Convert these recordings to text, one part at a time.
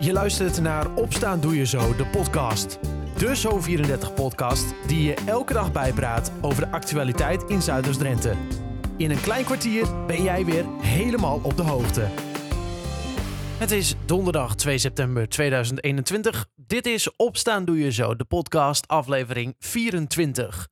Je luistert naar Opstaan Doe Je Zo, de podcast. De Zo34-podcast die je elke dag bijpraat over de actualiteit in Zuiders-Drenthe. In een klein kwartier ben jij weer helemaal op de hoogte. Het is donderdag 2 september 2021. Dit is Opstaan Doe Je Zo, de podcast aflevering 24.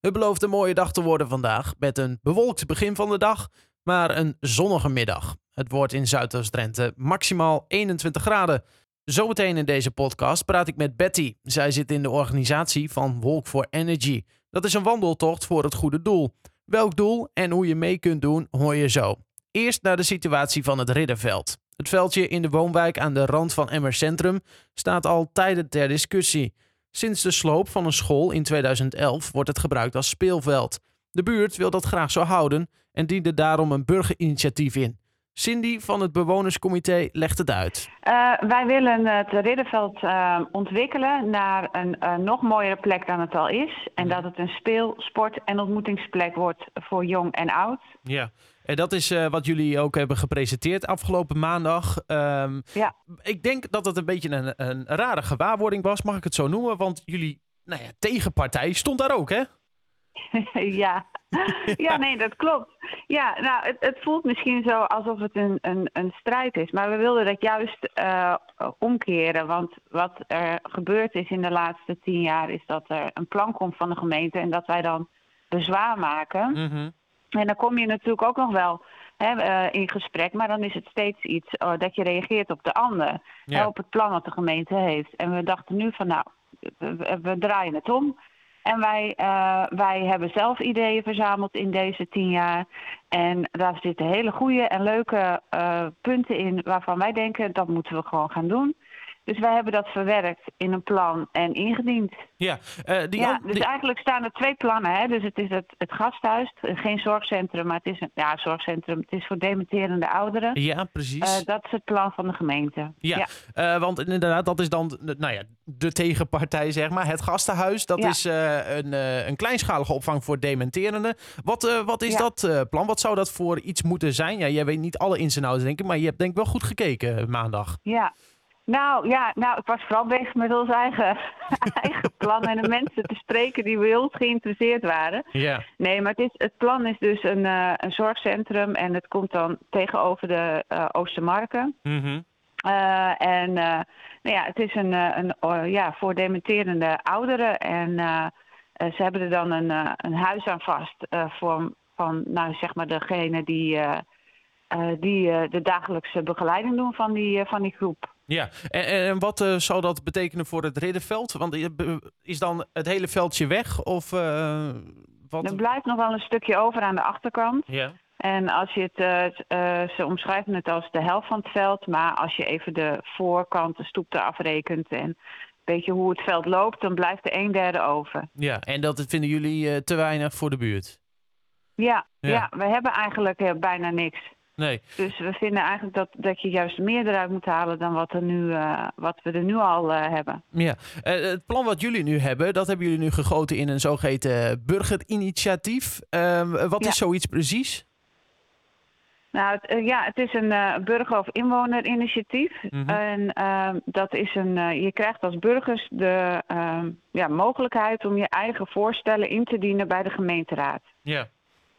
Het belooft een mooie dag te worden vandaag, met een bewolkt begin van de dag, maar een zonnige middag. Het wordt in Zuidoost-Drenthe maximaal 21 graden. Zometeen in deze podcast praat ik met Betty. Zij zit in de organisatie van Walk for Energy. Dat is een wandeltocht voor het goede doel. Welk doel en hoe je mee kunt doen, hoor je zo. Eerst naar de situatie van het Ridderveld. Het veldje in de woonwijk aan de rand van Emmer Centrum staat al tijden ter discussie. Sinds de sloop van een school in 2011 wordt het gebruikt als speelveld. De buurt wil dat graag zo houden en diende daarom een burgerinitiatief in. Cindy van het bewonerscomité legt het uit. Uh, wij willen het Ridderveld uh, ontwikkelen naar een uh, nog mooiere plek dan het al is. En dat het een speel-, sport- en ontmoetingsplek wordt voor jong en oud. Ja, en dat is wat jullie ook hebben gepresenteerd afgelopen maandag. Um, ja. Ik denk dat het een beetje een, een rare gewaarwording was, mag ik het zo noemen? Want jullie nou ja, tegenpartij stond daar ook, hè? ja. ja, nee, dat klopt. Ja, nou, het, het, voelt misschien zo alsof het een, een, een strijd is. Maar we wilden dat juist uh, omkeren. Want wat er gebeurd is in de laatste tien jaar... is dat er een plan komt van de gemeente... en dat wij dan bezwaar maken. Mm -hmm. En dan kom je natuurlijk ook nog wel hè, uh, in gesprek... maar dan is het steeds iets uh, dat je reageert op de ander. Ja. Hè, op het plan wat de gemeente heeft. En we dachten nu van, nou, we, we draaien het om... En wij, uh, wij hebben zelf ideeën verzameld in deze tien jaar. En daar zitten hele goede en leuke uh, punten in waarvan wij denken dat moeten we gewoon gaan doen. Dus wij hebben dat verwerkt in een plan en ingediend. Ja, uh, die ja dus die... eigenlijk staan er twee plannen. Hè? Dus het is het, het gasthuis, geen zorgcentrum, maar het is een ja, zorgcentrum. Het is voor dementerende ouderen. Ja, precies. Uh, dat is het plan van de gemeente. Ja, ja. Uh, want inderdaad, dat is dan nou ja, de tegenpartij, zeg maar. Het gastenhuis, dat ja. is een, een kleinschalige opvang voor dementerenden. Wat, wat is dat plan? Wat zou dat voor iets moeten zijn? Ja, jij weet niet alle ins en outs, denk ik, maar je hebt denk ik wel goed gekeken maandag. Ja, nou ja, nou, ik was vooral bezig met ons eigen, eigen plan en de mensen te spreken die bij ons geïnteresseerd waren. Ja. Nee, maar het, is, het plan is dus een, uh, een zorgcentrum en het komt dan tegenover de uh, Oostermarken. Mm -hmm. uh, en nou ja, het is een, een ja, voor dementerende ouderen en ze hebben er dan een, een huis aan vast voor, van, nou zeg maar, degene die, die de dagelijkse begeleiding doen van die, van die groep. Ja, en, en wat uh, zou dat betekenen voor het ridderveld? Want is dan het hele veldje weg? Of, uh, wat? Er blijft nog wel een stukje over aan de achterkant. Ja. En als je het, uh, ze omschrijven het als de helft van het veld, maar als je even de voorkant, de stoep eraf rekent en een beetje hoe het veld loopt, dan blijft er een derde over. Ja, en dat vinden jullie te weinig voor de buurt? Ja, ja. ja we hebben eigenlijk bijna niks. Nee. Dus we vinden eigenlijk dat, dat je juist meer eruit moet halen dan wat, er nu, uh, wat we er nu al uh, hebben. Ja, uh, het plan wat jullie nu hebben, dat hebben jullie nu gegoten in een zogeheten burgerinitiatief. wat ja. is zoiets precies? Nou, het, ja, het is een burger- of inwonerinitiatief. Mhm. En dat is een, je krijgt als burgers de ja, mogelijkheid om je eigen voorstellen in te dienen bij de gemeenteraad. Ja.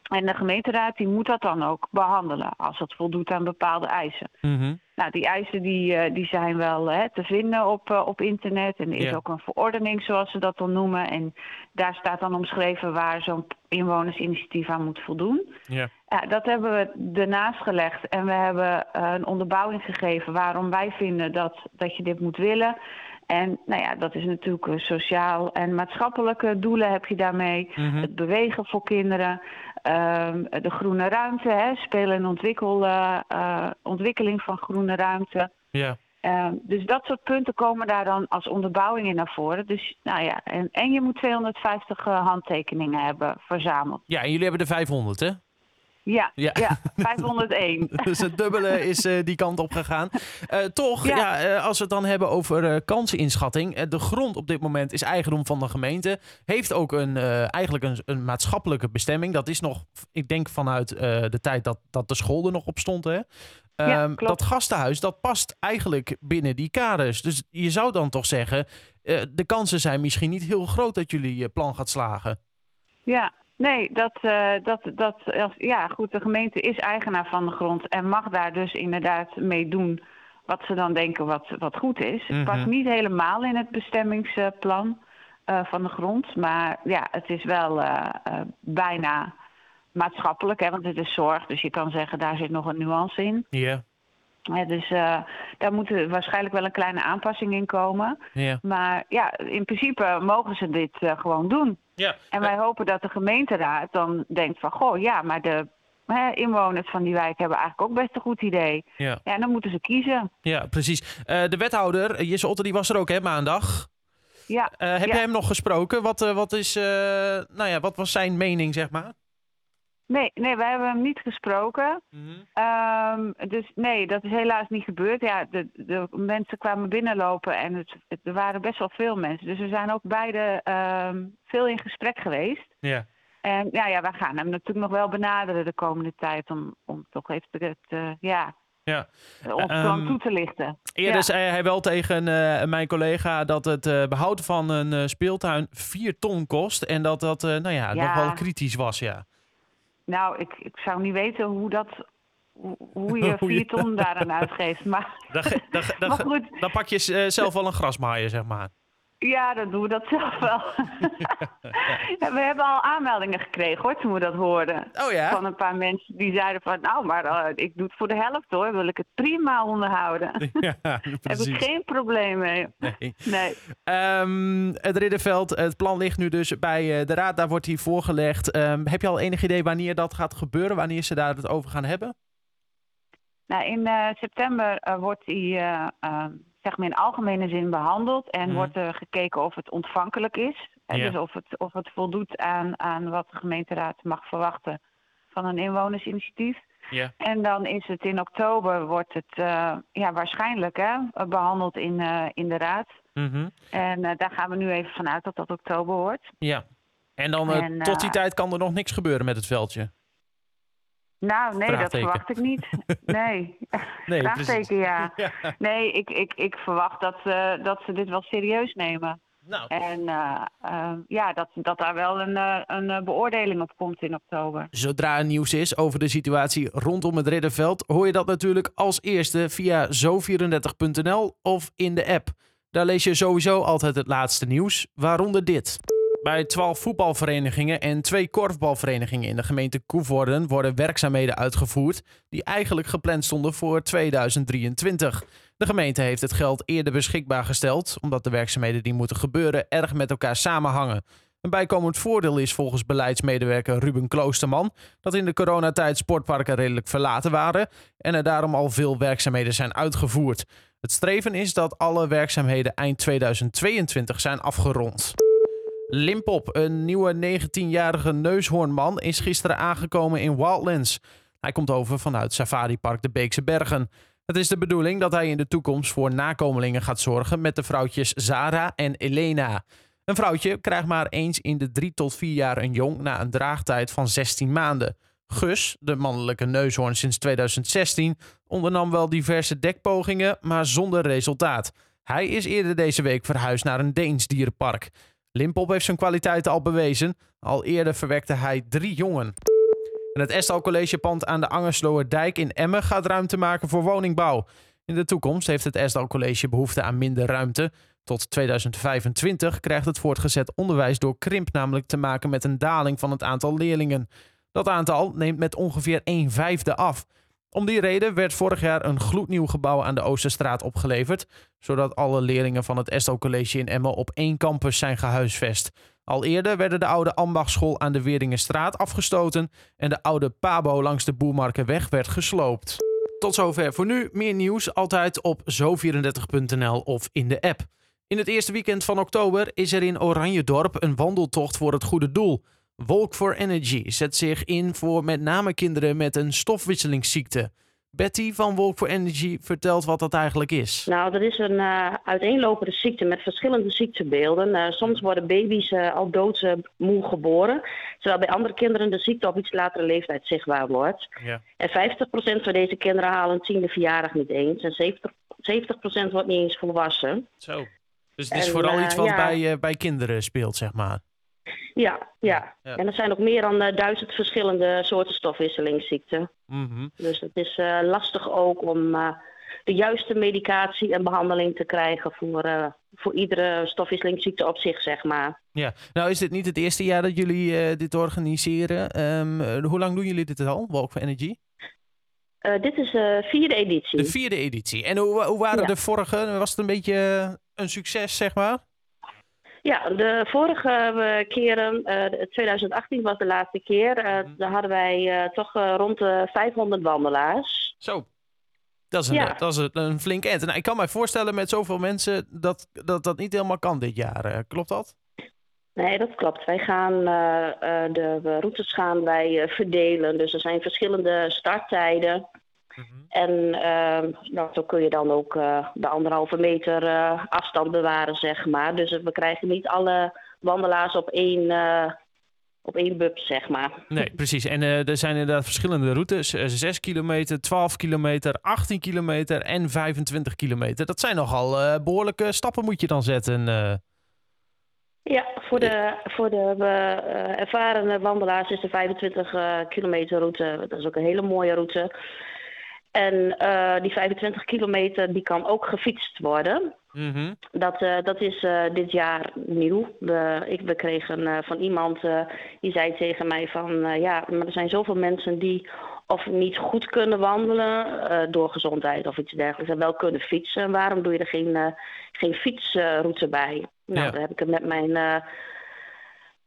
En de gemeenteraad die moet dat dan ook behandelen als het voldoet aan bepaalde eisen. Mm -hmm. Nou, die eisen die, die zijn wel hè, te vinden op, uh, op internet. En er is Ja. ook een verordening, zoals ze dat dan noemen. En daar staat dan omschreven waar zo'n inwonersinitiatief aan moet voldoen. Ja. Ja, dat hebben we ernaast gelegd. En we hebben uh, een onderbouwing gegeven waarom wij vinden dat, dat je dit moet willen. En nou ja, dat is natuurlijk uh, sociaal en maatschappelijke doelen heb je daarmee. Mhm. Het bewegen voor kinderen. Um, de groene ruimte, hè, spelen en ontwikkel, uh, uh, ontwikkeling van groene ruimte. Ja. Um, dus dat soort punten komen daar dan als onderbouwing in naar voren. Dus, nou ja, en, en je moet 250 uh, handtekeningen hebben verzameld. Ja, en jullie hebben er 500, hè? Ja, Ja. ja. 501. Dus het dubbele is eh, die kant op gegaan. Eh, toch, ja. Ja. eh, als we het dan hebben over kanseninschatting. eh, de grond op dit moment is eigendom van de gemeente. Heeft ook een, eigenlijk een, een maatschappelijke bestemming. Dat is nog, ik denk vanuit de tijd dat, dat de school er nog op stond. Hè? Ehm, dat gastenhuis, dat past eigenlijk binnen die kaders. Dus je zou dan toch zeggen, de kansen zijn misschien niet heel groot dat jullie je plan gaat slagen. Ja, nee, dat, eh, dat, dat, als, ja, goed, de gemeente is eigenaar van de grond en mag daar dus inderdaad mee doen wat ze dan denken wat, wat goed is. Mhm. Het past niet helemaal in het bestemmingsplan eh, van de grond, maar ja, het is wel eh, bijna maatschappelijk, hè, want het is zorg, dus je kan zeggen daar zit nog een nuance in. Ja, Hè, dus eh, daar moet waarschijnlijk wel een kleine aanpassing in komen. ja. Maar ja, in principe mogen ze dit eh, gewoon doen. ja. En wij hopen dat de gemeenteraad dan denkt van... goh, ja, maar de hè, inwoners van die wijk hebben eigenlijk ook best een goed idee. ja. Ja, en dan moeten ze kiezen. Ja, precies. Eh, de wethouder, Jesse Otter, die was er ook hè, maandag. Ja, heb Ja. jij hem nog gesproken? Wat, wat, is, nou ja, wat was zijn mening, zeg maar? Nee, nee, wij hebben hem niet gesproken. Ehm, dus nee, dat is helaas niet gebeurd. Ja, de, de mensen kwamen binnenlopen en het, het- er waren best wel veel mensen. Dus we zijn ook beide ehm, veel in gesprek geweest. Ja. En ja, ja, wij gaan hem natuurlijk nog wel benaderen de komende tijd... om, om toch even het, eh, ja, ja. ons plan Ehm, toe te lichten. Eerder Ja. zei hij wel tegen eh, mijn collega dat het eh, behoud van een eh, speeltuin 4 ton kost. En dat dat, eh, nou ja, Ja. nog wel kritisch was, ja. Nou, ik, ik zou niet weten hoe dat. Hoe, je vier ton daaraan uitgeeft. Maar, Dan, maar goed, dan pak je eh, zelf wel een grasmaaier, zeg maar. Ja, dan doen we dat zelf wel. Ja, we hebben al aanmeldingen gekregen hoor, toen we dat hoorden. Oh ja? Van een paar mensen die zeiden van, nou, maar eh, ik doe het voor de helft hoor. Wil ik het prima onderhouden. ja, Heb ik geen probleem mee. Nee. Nee. Ehm, het Ridderveld, het plan ligt nu dus bij eh, de raad. Daar wordt hij voorgelegd. Ehm, heb je al enig idee wanneer dat gaat gebeuren? Wanneer ze daar het over gaan hebben? Nou, in eh, september wordt die eh, eh, zeg maar in algemene zin behandeld en Mhm. wordt er gekeken of het ontvankelijk is. Dus of het, of het voldoet aan, aan wat de gemeenteraad mag verwachten van een inwonersinitiatief. Ja. En dan is het in oktober wordt het eh, ja, waarschijnlijk hè, behandeld in, eh, in de raad. Mhm. En eh, daar gaan we nu even vanuit dat dat oktober wordt. Ja. En dan eh, En, tot die eh, tijd kan er nog niks gebeuren met het veldje. Nou, nee, dat verwacht ik niet. Nee. Nee, Vraagteken, ja. Ja. Nee, ik, ik, ik verwacht dat, ze dat ze dit wel serieus nemen. Nou, En eh, eh, ja, dat, dat daar wel een, eh, een eh, beoordeling op komt in oktober. Zodra er nieuws is over de situatie rondom het Ridderveld, hoor je dat natuurlijk als eerste via zo34.nl of in de app. Daar lees je sowieso altijd het laatste nieuws, waaronder dit. Bij 12 voetbalverenigingen en twee korfbalverenigingen in de gemeente Koevoorden worden werkzaamheden uitgevoerd die eigenlijk gepland stonden voor 2023. De gemeente heeft het geld eerder beschikbaar gesteld, omdat de werkzaamheden die moeten gebeuren erg met elkaar samenhangen. Een bijkomend voordeel is volgens beleidsmedewerker Ruben Kloosterman dat in de coronatijd sportparken redelijk verlaten waren en er daarom al veel werkzaamheden zijn uitgevoerd. Het streven is dat alle werkzaamheden eind 2022 zijn afgerond. Limpop, een nieuwe 19-jarige neushoornman, is gisteren aangekomen in Wildlands. Hij komt over vanuit Safari Park de Beekse Bergen. Het is de bedoeling dat hij in de toekomst voor nakomelingen gaat zorgen met de vrouwtjes Zara en Elena. Een vrouwtje krijgt maar eens in de 3 tot 4 jaar een jong na een draagtijd van 16 maanden. Gus, de mannelijke neushoorn sinds 2016, ondernam wel diverse dekpogingen, maar zonder resultaat. Hij is eerder deze week verhuisd naar een Deens dierenpark. Limpop heeft zijn kwaliteiten al bewezen. Al eerder verwekte hij drie jongen. En het Estal Collegepand aan de Angersloer Dijk in Emmen gaat ruimte maken voor woningbouw. In de toekomst heeft het Esdal College behoefte aan minder ruimte. Tot 2025 krijgt het voortgezet onderwijs door krimp namelijk te maken met een daling van het aantal leerlingen. Dat aantal neemt met ongeveer 1 vijfde af. Om die reden werd vorig jaar een gloednieuw gebouw aan de Oosterstraat opgeleverd, zodat alle leerlingen van het Esdal College in Emmen op één campus zijn gehuisvest. Al eerder werden de oude ambachtschool aan de Weerdingenstraat afgestoten en de oude Pabo langs de Boermarkenweg werd gesloopt. Tot zover voor nu. Meer nieuws altijd op zo34.nl of in de app. In het eerste weekend van oktober is er in Oranjedorp een wandeltocht voor het goede doel. Walk for Energy zet zich in voor met name kinderen met een stofwisselingsziekte. Betty van Walk for Energy vertelt wat dat eigenlijk is. Nou, dat is een uh, uiteenlopende ziekte met verschillende ziektebeelden. Uh, soms worden baby's uh, al doodmoe geboren, terwijl bij andere kinderen de ziekte op iets latere leeftijd zichtbaar wordt. Ja. En 50% van deze kinderen halen een tiende verjaardag niet eens en 70, 70% wordt niet eens volwassen. Zo. Dus het is en, vooral iets wat ja. bij, bij kinderen speelt, zeg maar. Ja, ja, ja. En er zijn nog meer dan uh, duizend verschillende soorten stofwisselingsziekten. Mm -hmm. Dus het is uh, lastig ook om uh, de juiste medicatie en behandeling te krijgen voor, voor iedere stofwisselingsziekte op zich, zeg maar. Ja, nou is dit niet het eerste jaar dat jullie dit organiseren. Um, hoe lang doen jullie dit al, Walk for Energy? dit is de vierde editie. De vierde editie. En hoe, hoe waren ja. de vorige? Was het een beetje een succes, zeg maar? Ja, de vorige eh, keren, uh, eh, 2018 was de laatste keer, mm -hmm. daar hadden wij toch rond de 500 wandelaars. Zo, dat is een, ja. dat is een, een flink end. Nou, ik kan mij voorstellen met zoveel mensen dat dat, dat niet helemaal kan dit jaar. klopt dat? Nee, dat klopt. Wij gaan de routes gaan wij verdelen. Dus er zijn verschillende starttijden. Mhm. En uh, nou, zo kun je dan ook uh, de anderhalve meter uh, afstand bewaren, zeg maar. Dus we krijgen niet alle wandelaars op één, op één bub, zeg maar. Nee, precies. En er zijn inderdaad verschillende routes. 6 kilometer, 12 kilometer, 18 kilometer en 25 kilometer. Dat zijn nogal behoorlijke stappen moet je dan zetten. Ja, voor de, voor de ervaren wandelaars is de 25 kilometer route, dat is ook een hele mooie route. En uh, die 25 kilometer die kan ook gefietst worden. Mm -hmm. dat, uh, dat is uh, dit jaar nieuw. We, ik, we kregen van iemand die zei tegen mij van ja, maar er zijn zoveel mensen die of niet goed kunnen wandelen door gezondheid of iets dergelijks en wel kunnen fietsen. Waarom doe je er geen, geen fietsroute bij? Nou, ja. daar heb ik het met mijn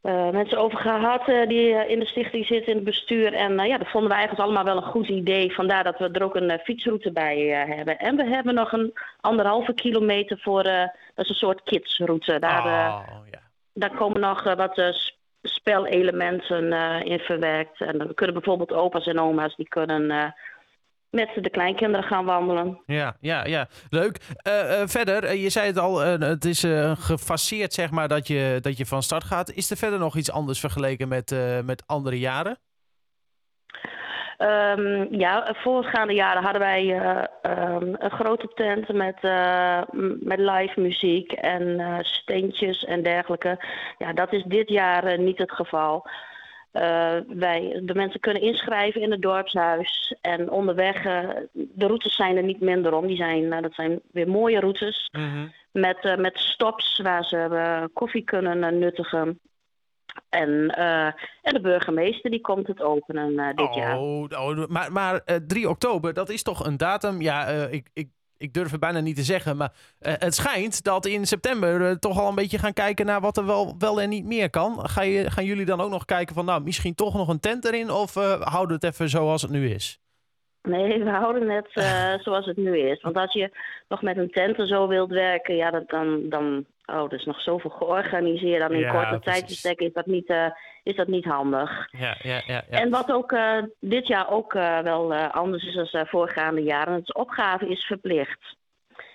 uh, mensen over gehad uh, die uh, in de stichting zitten, in het bestuur. En ja, dat vonden we eigenlijk allemaal wel een goed idee. Vandaar dat we er ook een fietsroute bij hebben. En we hebben nog een anderhalve kilometer voor, dat is een soort kidsroute. Daar, oh, daar komen nog wat spelelementen in verwerkt. En dan kunnen bijvoorbeeld opa's en oma's, die kunnen met de kleinkinderen gaan wandelen. Ja, ja, ja. Leuk. Uh, uh, verder, uh, je zei het al, het is gefaseerd zeg maar dat je, dat je van start gaat. Is er verder nog iets anders vergeleken met, met andere jaren? Um, ja, voorgaande jaren hadden wij um, een grote tent met, met live muziek en steentjes en dergelijke. Ja, dat is dit jaar niet het geval. Uh, wij, de mensen kunnen inschrijven in het dorpshuis. En onderweg, uh, de routes zijn er niet minder om. Die zijn, uh, dat zijn weer mooie routes. Mm -hmm. met, met stops waar ze koffie kunnen nuttigen. En, en de burgemeester die komt het openen dit oh, jaar. Oh, maar maar 3 oktober, dat is toch een datum? Ja, ik, ik ik durf het bijna niet te zeggen, maar uh, het schijnt dat in september uh, toch al een beetje gaan kijken naar wat er wel, wel en niet meer kan. Ga je, gaan jullie dan ook nog kijken van nou, misschien toch nog een tent erin of uh, houden we het even zoals het nu is? Nee, we houden het zoals het nu is. Want als je nog met een tent en zo wilt werken, ja, dat, dan, dan oh, er is nog zoveel georganiseerd. Dan in ja, korte tijd is dat niet is dat niet handig. Ja, ja, ja, ja. En wat ook uh, dit jaar ook uh, wel uh, anders is dan voorgaande jaren, het opgave is verplicht.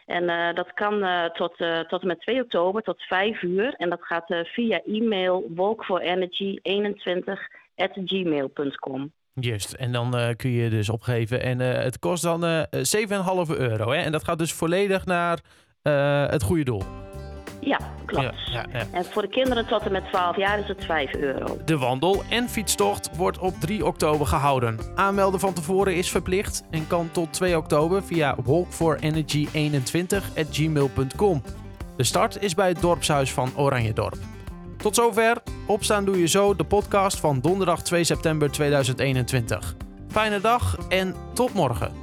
En dat kan tot, tot en met 2 oktober, tot 5 uur. En dat gaat via e-mail walkforenergy21@gmail.com. Juist, en dan kun je dus opgeven. En het kost dan 7,5 euro. Hè? En dat gaat dus volledig naar het goede doel. Ja, klopt. Ja, ja, ja. En voor de kinderen tot en met 12 jaar is het 5 euro. De wandel- en fietstocht wordt op 3 oktober gehouden. Aanmelden van tevoren is verplicht en kan tot 2 oktober via walkforenergy21@gmail.com. De start is bij het dorpshuis van Oranjedorp. Tot zover. Opstaan doe je zo, de podcast van donderdag 2 september 2021. Fijne dag en tot morgen.